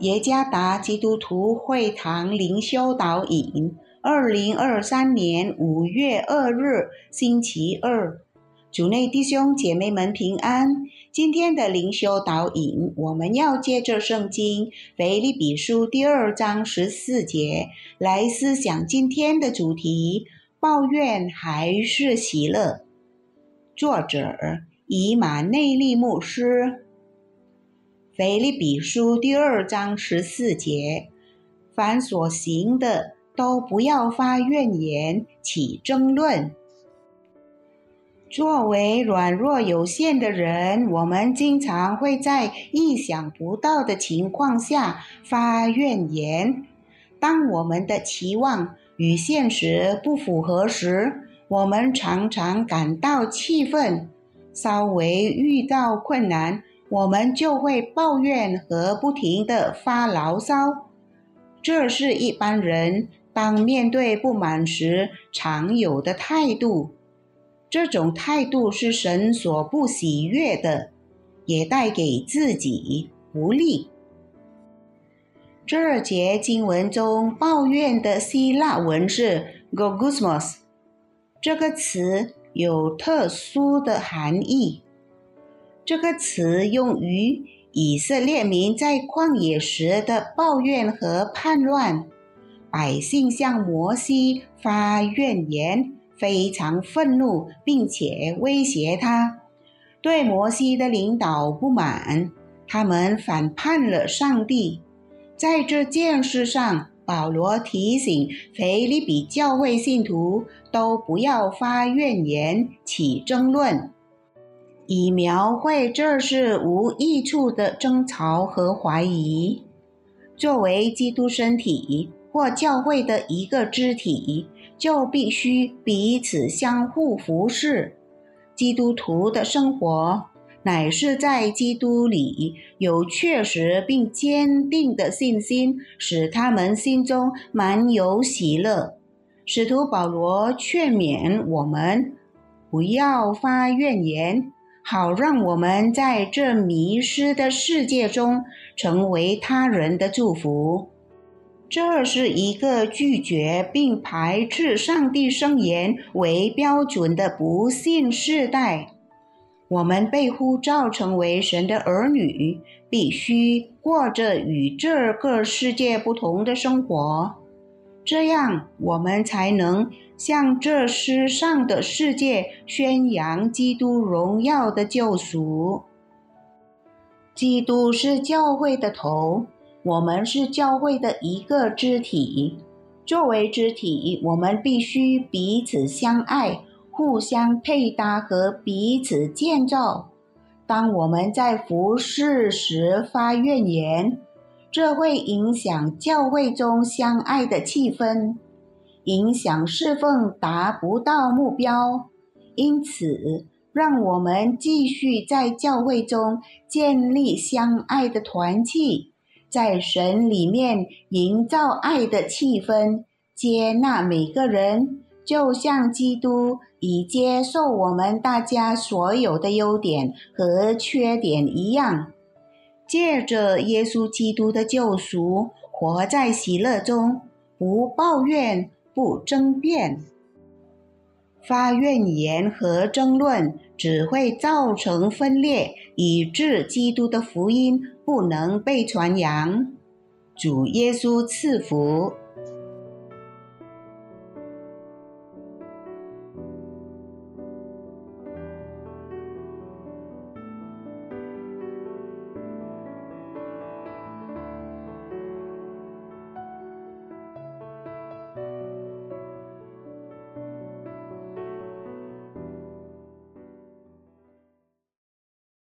耶加达基督徒会堂灵修导引，二零二三年五月二日，星期二，主内弟兄姐妹们平安。今天的灵修导引，我们要借着圣经腓立比书第二章十四节来思想今天的主题：抱怨还是喜乐？作者以马内利牧师。腓立比书第二章十四节：凡所行的，都不要发怨言，起争论。作为软弱有限的人，我们经常会在意想不到的情况下发怨言。当我们的期望与现实不符合时，我们常常感到气愤。稍微遇到困难，我们就会抱怨和不停的发牢骚，这是一般人当面对不满时常有的态度。这种态度是神所不喜悦的，也带给自己不利。这节经文中抱怨的希腊文是 “gogusmos”，这个词有特殊的含义。这个词用于以色列民在旷野时的抱怨和叛乱，百姓向摩西发怨言，非常愤怒，并且威胁他，对摩西的领导不满，他们反叛了上帝。在这件事上，保罗提醒腓利比教会信徒都不要发怨言，起争论。以描绘这是无益处的争吵和怀疑。作为基督身体或教会的一个肢体，就必须彼此相互服侍。基督徒的生活乃是在基督里有确实并坚定的信心，使他们心中满有喜乐。使徒保罗劝勉我们不要发怨言。好让我们在这迷失的世界中成为他人的祝福。这是一个拒绝并排斥上帝圣言为标准的不幸世代。我们被呼召成为神的儿女，必须过着与这个世界不同的生活。这样，我们才能向这世上的世界宣扬基督荣耀的救赎。基督是教会的头，我们是教会的一个肢体。作为肢体，我们必须彼此相爱、互相配搭和彼此建造。当我们在服侍时发怨言，这会影响教会中相爱的气氛，影响侍奉达不到目标。因此，让我们继续在教会中建立相爱的团契，在神里面营造爱的气氛，接纳每个人，就像基督已接受我们大家所有的优点和缺点一样。借着耶稣基督的救赎，活在喜乐中，不抱怨，不争辩，发怨言和争论只会造成分裂，以致基督的福音不能被传扬。主耶稣赐福。